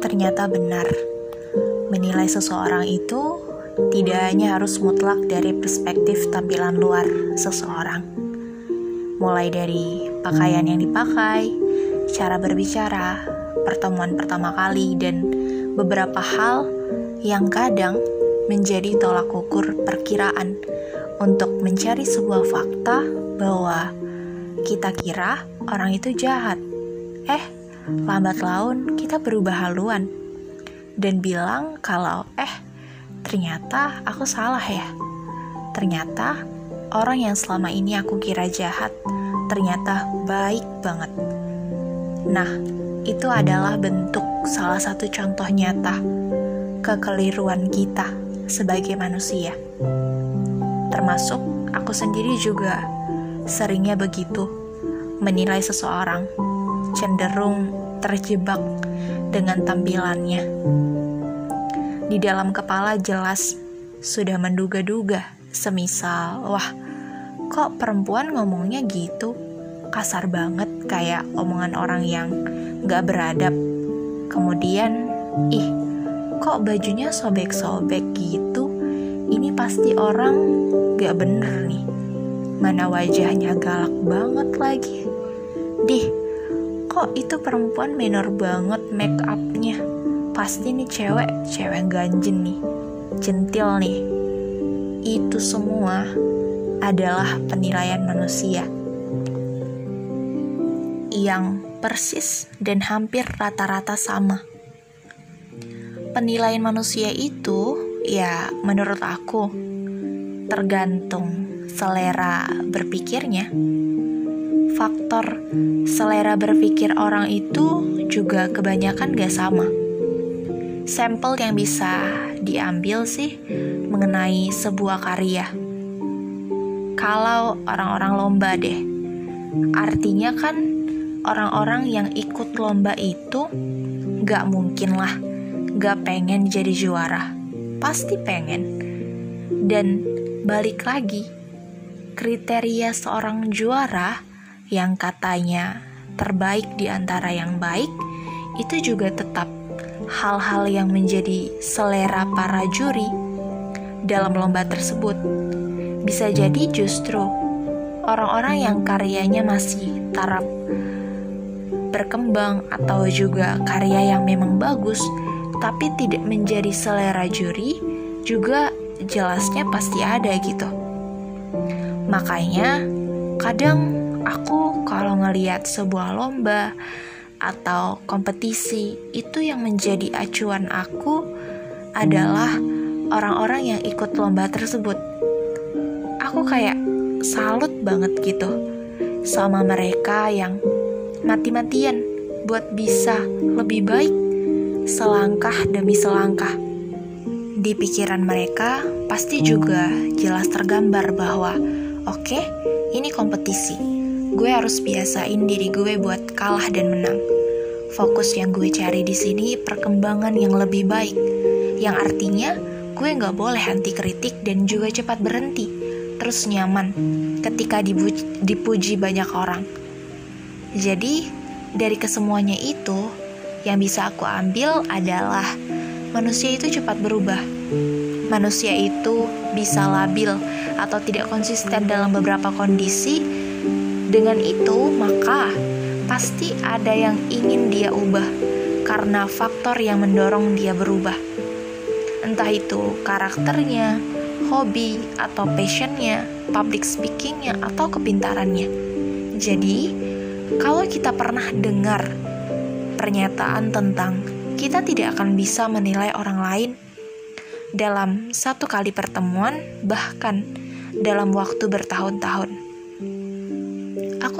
Ternyata benar, menilai seseorang itu tidak hanya harus mutlak dari perspektif tampilan luar seseorang, mulai dari pakaian yang dipakai, cara berbicara, pertemuan pertama kali, dan beberapa hal yang kadang menjadi tolak ukur perkiraan untuk mencari sebuah fakta bahwa kita kira orang itu jahat. Eh, lambat laun kita berubah haluan dan bilang kalau eh ternyata aku salah ya. Ternyata orang yang selama ini aku kira jahat ternyata baik banget. Nah, itu adalah bentuk salah satu contoh nyata kekeliruan kita sebagai manusia. Termasuk aku sendiri juga seringnya begitu menilai seseorang cenderung terjebak dengan tampilannya. Di dalam kepala jelas sudah menduga-duga, semisal, wah, kok perempuan ngomongnya gitu? Kasar banget kayak omongan orang yang gak beradab. Kemudian, ih, kok bajunya sobek-sobek gitu? Ini pasti orang gak bener nih. Mana wajahnya galak banget lagi. Dih, kok itu perempuan minor banget make upnya pasti nih cewek cewek ganjen nih. Centil nih. Itu semua adalah penilaian manusia. Yang persis dan hampir rata-rata sama. Penilaian manusia itu ya menurut aku tergantung selera berpikirnya faktor selera berpikir orang itu juga kebanyakan gak sama. Sampel yang bisa diambil sih mengenai sebuah karya. Kalau orang-orang lomba deh, artinya kan orang-orang yang ikut lomba itu gak mungkin lah gak pengen jadi juara. Pasti pengen. Dan balik lagi, kriteria seorang juara yang katanya terbaik di antara yang baik, itu juga tetap hal-hal yang menjadi selera para juri dalam lomba tersebut. Bisa jadi justru orang-orang yang karyanya masih taraf berkembang atau juga karya yang memang bagus tapi tidak menjadi selera juri juga jelasnya pasti ada gitu. Makanya kadang aku kalau ngeliat sebuah lomba atau kompetisi itu yang menjadi acuan aku adalah orang-orang yang ikut lomba tersebut. Aku kayak salut banget gitu sama mereka yang mati-matian buat bisa lebih baik selangkah demi selangkah. Di pikiran mereka pasti juga jelas tergambar bahwa oke, okay, ini kompetisi gue harus biasain diri gue buat kalah dan menang. Fokus yang gue cari di sini perkembangan yang lebih baik, yang artinya gue nggak boleh anti kritik dan juga cepat berhenti, terus nyaman ketika dipuji banyak orang. Jadi, dari kesemuanya itu, yang bisa aku ambil adalah manusia itu cepat berubah. Manusia itu bisa labil atau tidak konsisten dalam beberapa kondisi dengan itu, maka pasti ada yang ingin dia ubah karena faktor yang mendorong dia berubah. Entah itu karakternya, hobi, atau passionnya, public speakingnya, atau kepintarannya. Jadi, kalau kita pernah dengar pernyataan tentang kita tidak akan bisa menilai orang lain dalam satu kali pertemuan, bahkan dalam waktu bertahun-tahun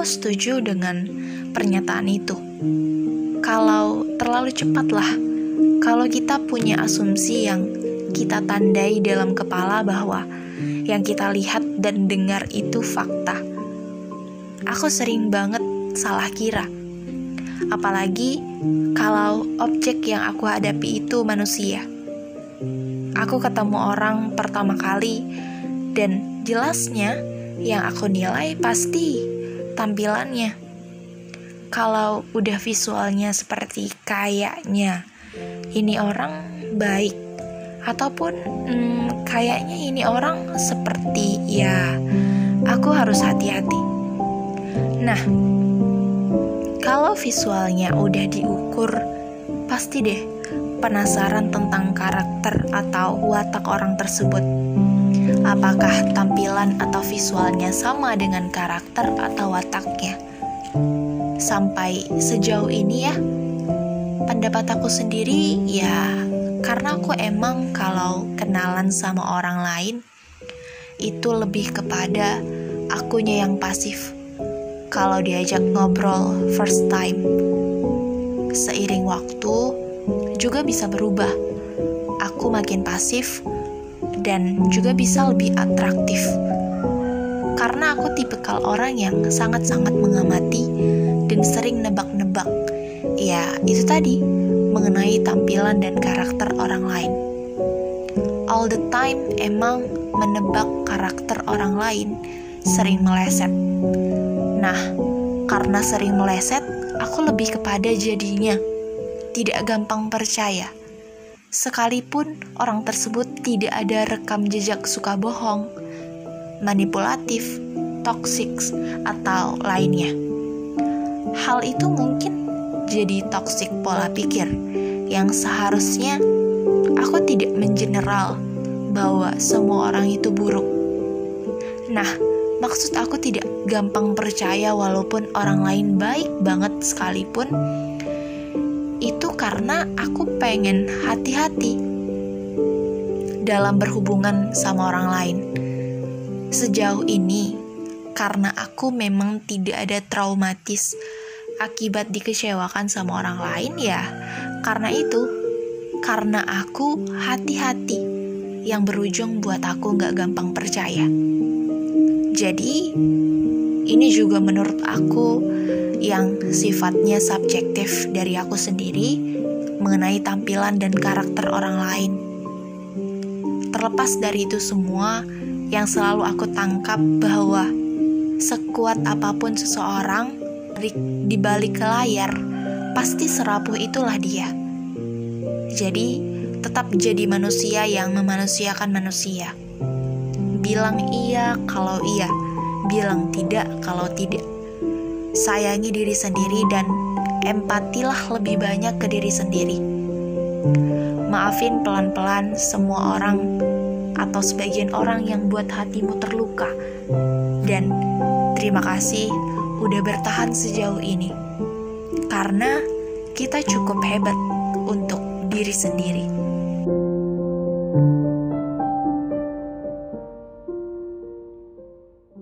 aku setuju dengan pernyataan itu. Kalau terlalu cepatlah, kalau kita punya asumsi yang kita tandai dalam kepala bahwa yang kita lihat dan dengar itu fakta. Aku sering banget salah kira. Apalagi kalau objek yang aku hadapi itu manusia. Aku ketemu orang pertama kali dan jelasnya yang aku nilai pasti tampilannya. Kalau udah visualnya seperti kayaknya ini orang baik ataupun hmm, kayaknya ini orang seperti ya aku harus hati-hati. Nah, kalau visualnya udah diukur, pasti deh penasaran tentang karakter atau watak orang tersebut. Apakah tampilan atau visualnya sama dengan karakter atau wataknya? Sampai sejauh ini ya, pendapat aku sendiri ya karena aku emang kalau kenalan sama orang lain itu lebih kepada akunya yang pasif. Kalau diajak ngobrol first time, seiring waktu juga bisa berubah. Aku makin pasif dan juga bisa lebih atraktif. Karena aku tipikal orang yang sangat-sangat mengamati dan sering nebak-nebak. Ya, itu tadi, mengenai tampilan dan karakter orang lain. All the time emang menebak karakter orang lain sering meleset. Nah, karena sering meleset, aku lebih kepada jadinya tidak gampang percaya sekalipun orang tersebut tidak ada rekam jejak suka bohong, manipulatif, toksik, atau lainnya. Hal itu mungkin jadi toksik pola pikir yang seharusnya aku tidak mengeneral bahwa semua orang itu buruk. Nah, maksud aku tidak gampang percaya walaupun orang lain baik banget sekalipun itu karena aku pengen hati-hati dalam berhubungan sama orang lain. Sejauh ini, karena aku memang tidak ada traumatis akibat dikecewakan sama orang lain ya, karena itu, karena aku hati-hati yang berujung buat aku gak gampang percaya. Jadi, ini juga menurut aku yang sifatnya subjektif dari aku sendiri mengenai tampilan dan karakter orang lain. Terlepas dari itu semua, yang selalu aku tangkap bahwa sekuat apa pun seseorang di balik layar, pasti serapuh itulah dia. Jadi, tetap jadi manusia yang memanusiakan manusia. Bilang iya kalau iya, bilang tidak kalau tidak sayangi diri sendiri dan empatilah lebih banyak ke diri sendiri. Maafin pelan-pelan semua orang atau sebagian orang yang buat hatimu terluka. Dan terima kasih udah bertahan sejauh ini. Karena kita cukup hebat untuk diri sendiri.